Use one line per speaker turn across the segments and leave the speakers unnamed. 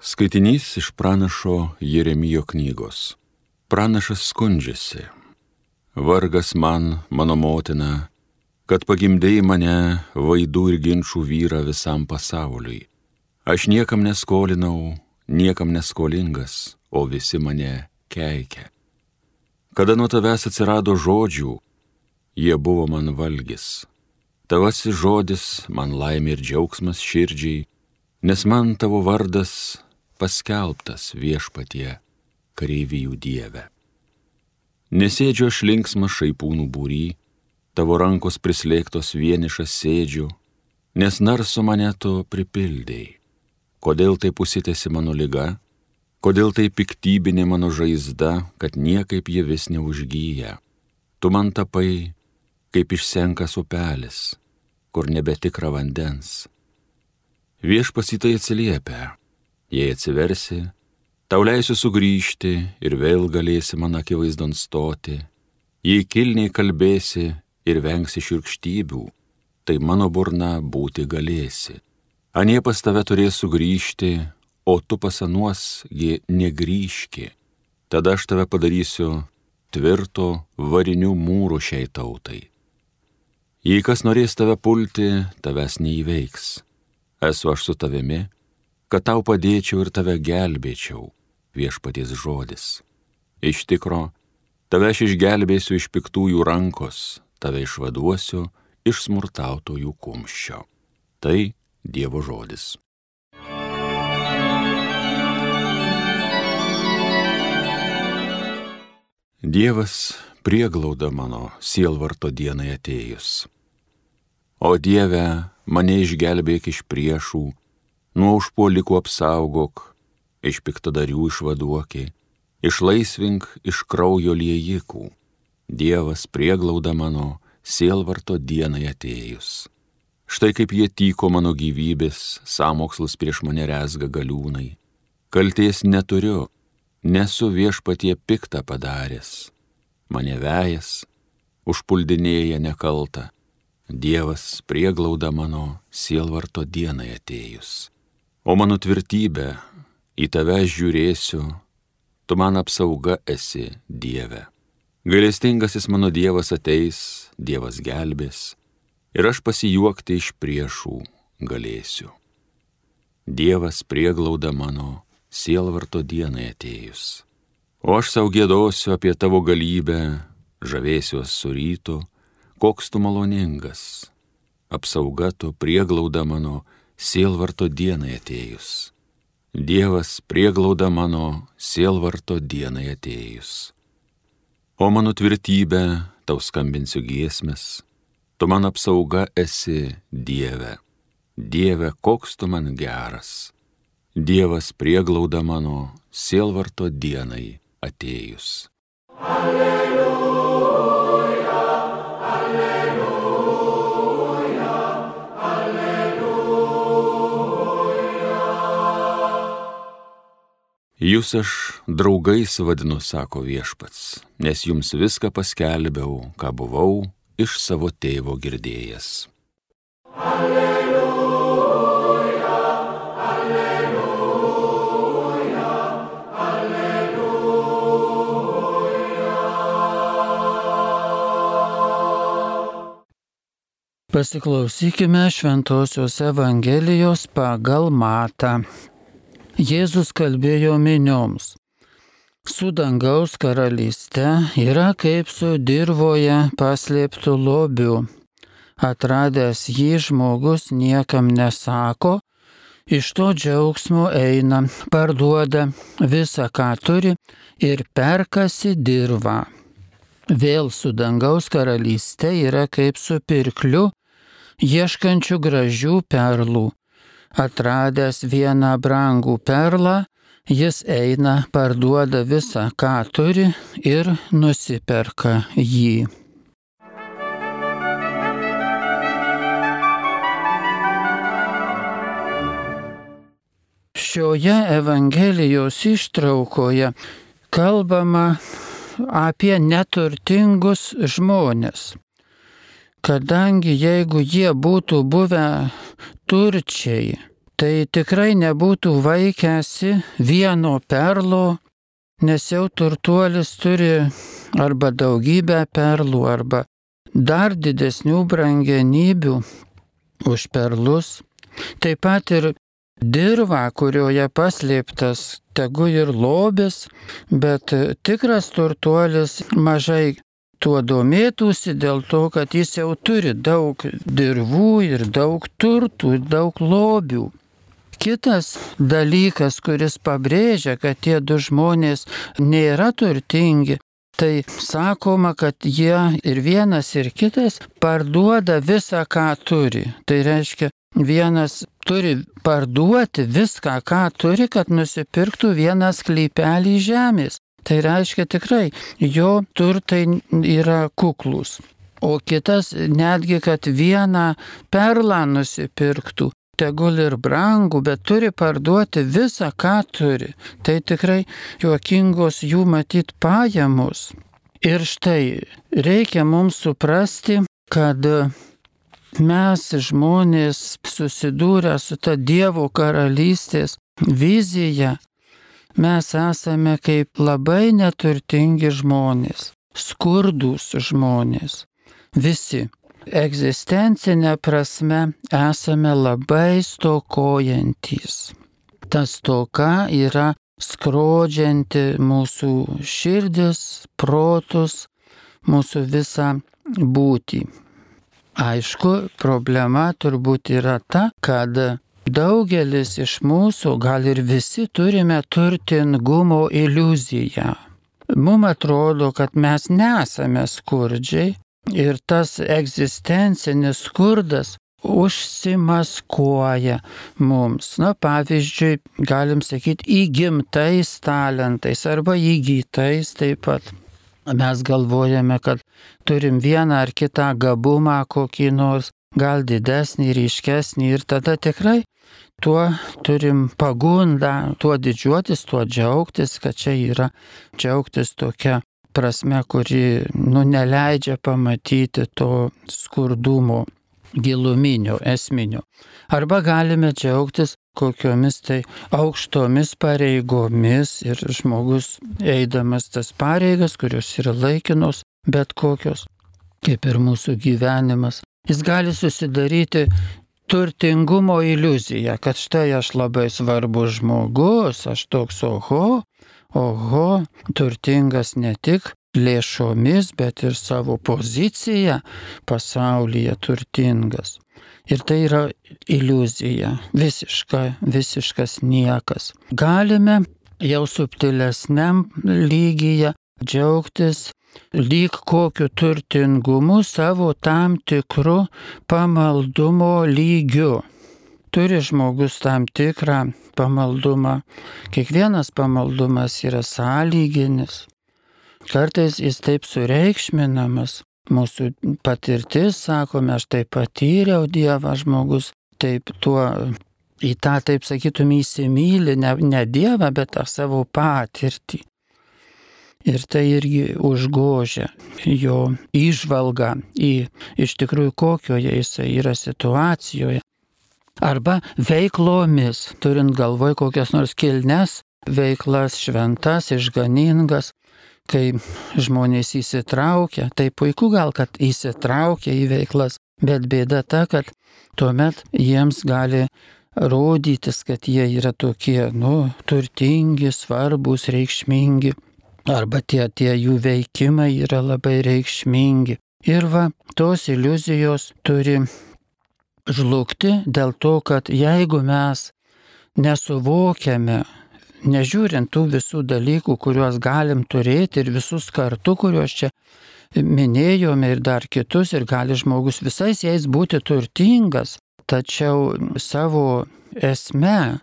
Skaitinys iš pranašo Jeremijo knygos. Pranašas skundžiasi. Vargas man, mano motina, kad pagimdėjai mane vaidų ir ginčių vyrą visam pasauliui. Aš niekam neskolinau, niekam neskolingas, o visi mane keikia. Kada nuo tavęs atsirado žodžių, jie buvo man valgis. Tavasi žodis man laimė ir džiaugsmas širdžiai, nes man tavo vardas paskelbtas viešpatie kareivijų dieve. Nesėdžiu aš linksmas šaipūnų būry, tavo rankos prislėgtos vienišas sėdžiu, nes narso mane tu pripildėjai. Kodėl taip pusitėsi mano lyga, kodėl taip piktybinė mano žaizda, kad niekaip ji vis neužgyja. Tu man tapai kaip išsenkas upelis, kur nebetikra vandens. Viešpas į tai atsiliepia, Jei atsiversi, tau leisiu sugrįžti ir vėl galėsi man akivaizdon stoti. Jei kilniai kalbėsi ir vengsi širkštybių, tai mano burna būti galėsi. Anie pas tave turės sugrįžti, o tu pasanuosgi negryžki. Tada aš tave padarysiu tvirto varinių mūrų šiai tautai. Jei kas norės tave pulti, tavęs neįveiks. Esu aš su tavimi kad tau padėčiau ir tave gelbėčiau, viešpaties žodis. Iš tikro, tave aš išgelbėsiu iš piktųjų rankos, tave išvaduosiu iš smurtautojų kumščio. Tai Dievo žodis. Dievas prieglauda mano sielvarto dienai atėjus. O Dieve, mane išgelbėk iš priešų, nuo užpuolikų apsaugok, iš piktadarių išvaduokė, išlaisvink iš kraujo liejikų. Dievas prieglauda mano, sielvarto dienai atėjus. Štai kaip jie tyko mano gyvybės, samokslas prieš mane rezga galiūnai. Kalties neturiu, nesu viešpatie piktą padaręs. Mane vejas, užpuldinėja nekalta. Dievas prieglauda mano sielvarto dienai atėjus. O mano tvirtybė, į tave žiūrėsiu, tu man apsauga esi Dieve. Gailestingasis mano Dievas ateis, Dievas gelbės, ir aš pasijuokti iš priešų galėsiu. Dievas prieglauda mano sielvarto dienai atėjus. O aš savo gėdosiu apie tavo galybę, žavėsiuos su rytu, koks tu maloningas. Apsauga tu prieglauda mano sielvarto dienai atėjus. Dievas prieglauda mano sielvarto dienai atėjus. O mano tvirtybė, tau skambinsiu giesmės, tu man apsauga esi Dieve. Dieve, koks tu man geras. Dievas prieglauda mano sielvarto dienai atėjus. Alleluja. Jūs aš draugais vadinu, sako viešpats, nes jums viską paskelbiau, ką buvau iš savo tėvo girdėjęs. Alleluja, alleluja, alleluja.
Pasiklausykime Šventojios Evangelijos pagal Matą. Jėzus kalbėjo minioms. Su dangaus karalyste yra kaip su dirboje paslėptų lobių. Atradęs jį žmogus niekam nesako, iš to džiaugsmo eina, parduoda visą, ką turi ir perkasi dirbą. Vėl su dangaus karalyste yra kaip su pirkliu, ieškančiu gražių perlų atradęs vieną brangų perlą, jis eina, parduoda visą, ką turi ir nusiperka jį. Šioje Evangelijos ištraukoje kalbama apie neturtingus žmonės. Kadangi jeigu jie būtų buvę turčiai, tai tikrai nebūtų vaikęsi vieno perlo, nes jau turtuolis turi arba daugybę perlų, arba dar didesnių brangenybių už perlus. Taip pat ir dirva, kurioje paslėptas tegu ir lobis, bet tikras turtuolis mažai tuo domėtųsi dėl to, kad jis jau turi daug dirvų ir daug turtų ir daug lobių. Kitas dalykas, kuris pabrėžia, kad tie du žmonės nėra turtingi, tai sakoma, kad jie ir vienas ir kitas parduoda visą, ką turi. Tai reiškia, vienas turi parduoti viską, ką turi, kad nusipirktų vieną sklypelį žemės. Tai reiškia tikrai, jo turtai yra kuklus. O kitas netgi, kad vieną perlą nusipirktų, tegul ir brangų, bet turi parduoti visą, ką turi. Tai tikrai juokingos jų matyt pajamos. Ir štai reikia mums suprasti, kad mes žmonės susidūrę su ta Dievo karalystės vizija mes esame kaip labai neturtingi žmonės, skurdus žmonės. Visi. Egzistencinė prasme esame labai stokojantys. Ta stoka yra skrodžianti mūsų širdis, protus, mūsų visą būtį. Aišku, problema turbūt yra ta, kad Daugelis iš mūsų, gal ir visi, turime turtingumo iliuziją. Mums atrodo, kad mes nesame skurdžiai ir tas egzistencinis skurdas užsimaskuoja mums. Na, pavyzdžiui, galim sakyti, įgimtais talentais arba įgytais taip pat. Mes galvojame, kad turim vieną ar kitą gabumą kokį nors, gal didesnį, ryškesnį ir tada tikrai tuo turim pagundą, tuo didžiuotis, tuo džiaugtis, kad čia yra džiaugtis tokia prasme, kuri nu, neleidžia pamatyti to skurdumo giluminio, esminio. Arba galime džiaugtis kokiomis tai aukštomis pareigomis ir žmogus eidamas tas pareigas, kurios yra laikinos, bet kokios, kaip ir mūsų gyvenimas, jis gali susidaryti turtingumo iliuzija, kad štai aš labai svarbus žmogus, aš toks oho, oho, turtingas ne tik lėšomis, bet ir savo poziciją pasaulyje turtingas. Ir tai yra iliuzija, visiška, visiškas niekas. Galime jau subtilesniam lygyje džiaugtis lyg kokiu turtingumu savo tam tikru pamaldumo lygiu. Turi žmogus tam tikrą pamaldumą. Kiekvienas pamaldumas yra sąlyginis. Kartais jis taip sureikšminamas. Mūsų patirtis, sakome, aš tai patyriau Dievą žmogus, taip tuo į tą, taip sakytum, įsimylį, ne, ne Dievą, bet tą savo patirtį. Ir tai irgi užgožia jo išvalgą į iš tikrųjų kokioje jisai yra situacijoje. Arba veiklomis, turint galvoj kokias nors kilnes veiklas, šventas, išganingas, kai žmonės įsitraukia, tai puiku gal, kad įsitraukia į veiklas, bet bėda ta, kad tuomet jiems gali rodytis, kad jie yra tokie, nu, turtingi, svarbus, reikšmingi arba tie, tie jų veikimai yra labai reikšmingi. Ir va, tos iliuzijos turi žlugti dėl to, kad jeigu mes nesuvokiame, nežiūrint tų visų dalykų, kuriuos galim turėti ir visus kartu, kuriuos čia minėjome ir dar kitus, ir gali žmogus visais jais būti turtingas, tačiau savo esme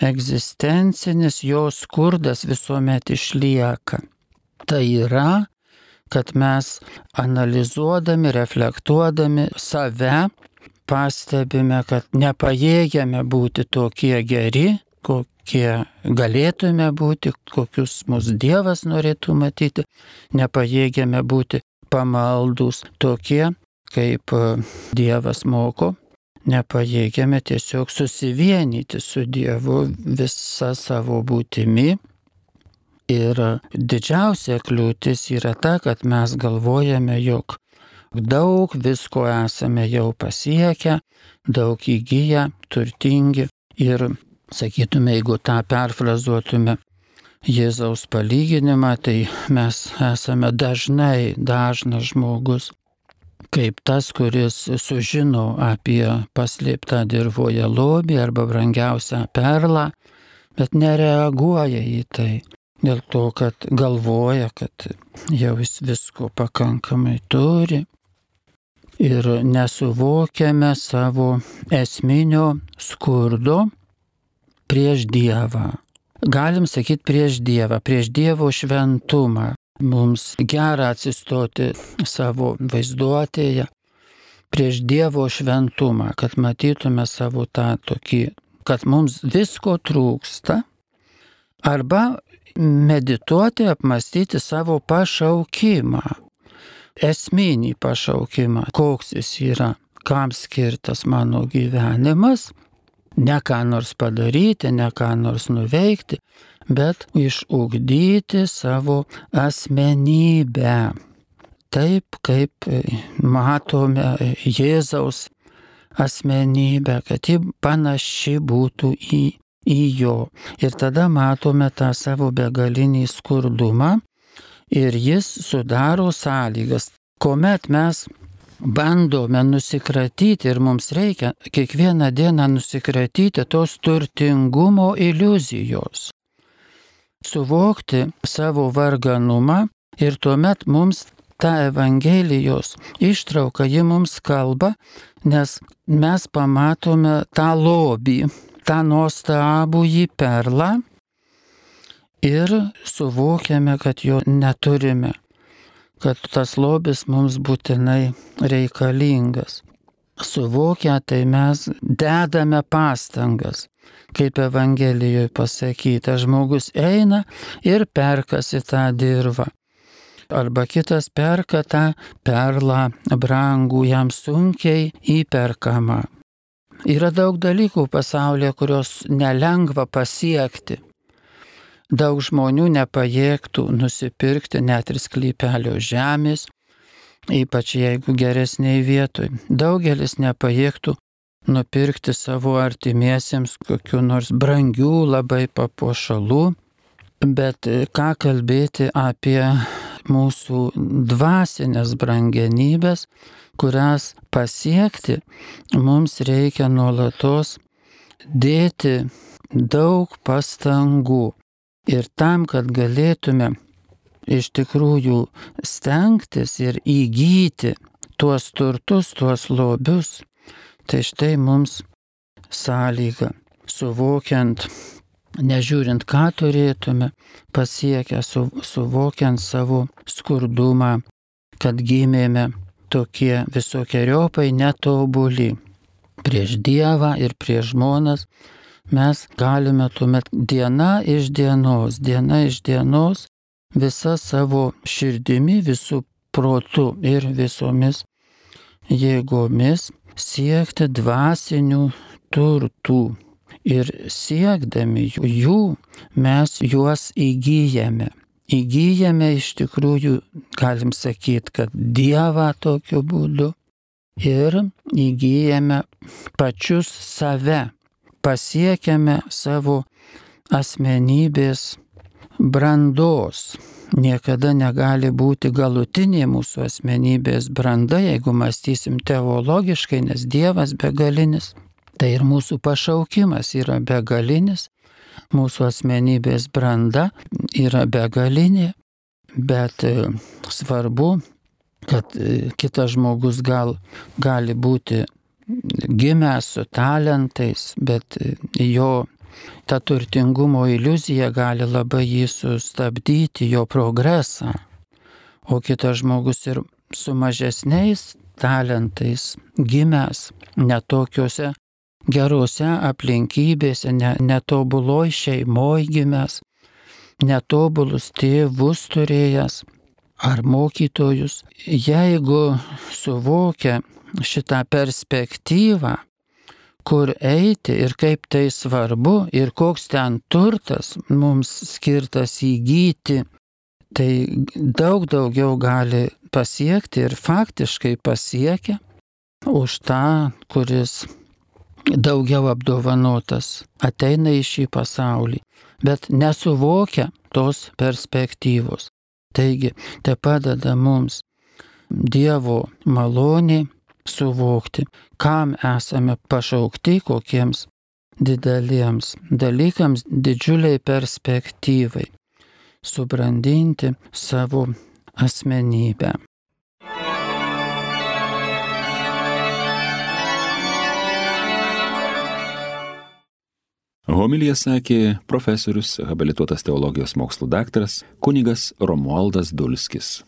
egzistencinis jo skurdas visuomet išlieka. Tai yra, kad mes analizuodami, reflektuodami save, pastebime, kad nepajėgiame būti tokie geri, kokie galėtume būti, kokius mūsų Dievas norėtų matyti, nepajėgiame būti pamaldus tokie, kaip Dievas moko, nepajėgiame tiesiog susivienyti su Dievu visą savo būtimi. Ir didžiausia kliūtis yra ta, kad mes galvojame, jog daug visko esame jau pasiekę, daug įgyję, turtingi ir, sakytume, jeigu tą perfrazuotume Jėzaus palyginimą, tai mes esame dažnai dažnas žmogus, kaip tas, kuris sužino apie paslėptą dirboje lobį arba brangiausią perlą, bet nereaguoja į tai. Dėl to, kad galvoja, kad jau jis visko pakankamai turi ir nesuvokiame savo esminio skurdo prieš Dievą. Galim sakyti prieš Dievą, prieš Dievo šventumą, mums gera atsistoti savo vaizduotėje prieš Dievo šventumą, kad matytume savo tą tokį, kad mums visko trūksta, arba medituoti, apmastyti savo pašaukimą, esminį pašaukimą, koks jis yra, kam skirtas mano gyvenimas, ne ką nors padaryti, ne ką nors nuveikti, bet išugdyti savo asmenybę. Taip kaip matome Jėzaus asmenybę, kad ji panaši būtų į, į jo. Ir tada matome tą savo begalinį skurdumą ir jis sudaro sąlygas, kuomet mes bandome nusikratyti ir mums reikia kiekvieną dieną nusikratyti tos turtingumo iliuzijos suvokti savo varganumą ir tuomet mums ta Evangelijos ištrauka, ji mums kalba, nes mes pamatome tą lobį, tą nuostabų jį perlą ir suvokiame, kad jo neturime, kad tas lobis mums būtinai reikalingas. Suvokę tai mes dedame pastangas kaip Evangelijoje pasakyta, žmogus eina ir perkasi tą dirbą. Arba kitas perka tą perlą brangų, jam sunkiai įperkama. Yra daug dalykų pasaulyje, kurios nelengva pasiekti. Daug žmonių nepajėgtų nusipirkti net ir sklypelio žemės, ypač jeigu geresniai vietoj. Daugelis nepajėgtų nupirkti savo artimiesiems kokiu nors brangių labai papuošalų, bet ką kalbėti apie mūsų dvasinės brangenybės, kurias pasiekti mums reikia nuolatos dėti daug pastangų. Ir tam, kad galėtume iš tikrųjų stengtis ir įgyti tuos turtus, tuos lobius, Tai štai mums sąlyga, suvokiant, nežiūrint, ką turėtume pasiekę, su, suvokiant savo skurdumą, kad gimėme tokie visokiojopai netobuli. Prieš Dievą ir prieš žmonas mes galime tuomet diena iš dienos, diena iš dienos visą savo širdimi, visų protų ir visomis jėgomis siekti dvasinių turtų. Ir siekdami jų mes juos įgyjame. Įgyjame iš tikrųjų, galim sakyti, kad Dievą tokiu būdu ir įgyjame pačius save, pasiekiame savo asmenybės brandos niekada negali būti galutinė mūsų asmenybės branda, jeigu mąstysim teologiškai, nes Dievas begalinis. Tai ir mūsų pašaukimas yra begalinis, mūsų asmenybės branda yra begalinė, bet e, svarbu, kad e, kitas žmogus gal, gali būti gimęs su talentais, bet e, jo ta turtingumo iliuzija gali labai jį sustabdyti, jo progresą. O kitas žmogus ir su mažesniais talentais gimęs netokiuose gerose aplinkybėse, netobuloj šeimoje gimęs, netobulus tėvus turėjęs ar mokytojus, jeigu suvokia šitą perspektyvą, kur eiti ir kaip tai svarbu ir koks ten turtas mums skirtas įgyti, tai daug daugiau gali pasiekti ir faktiškai pasiekia už tą, kuris daugiau apdovanotas, ateina į šį pasaulį, bet nesuvokia tos perspektyvos. Taigi, tai padeda mums Dievo malonė suvokti, kam esame pašaukti, kokiems dideliems dalykams, didžiuliai perspektyvai, subrandinti savo asmenybę.
Homilija sakė profesorius, habilituotas teologijos mokslų daktaras kunigas Romualdas Dulskis.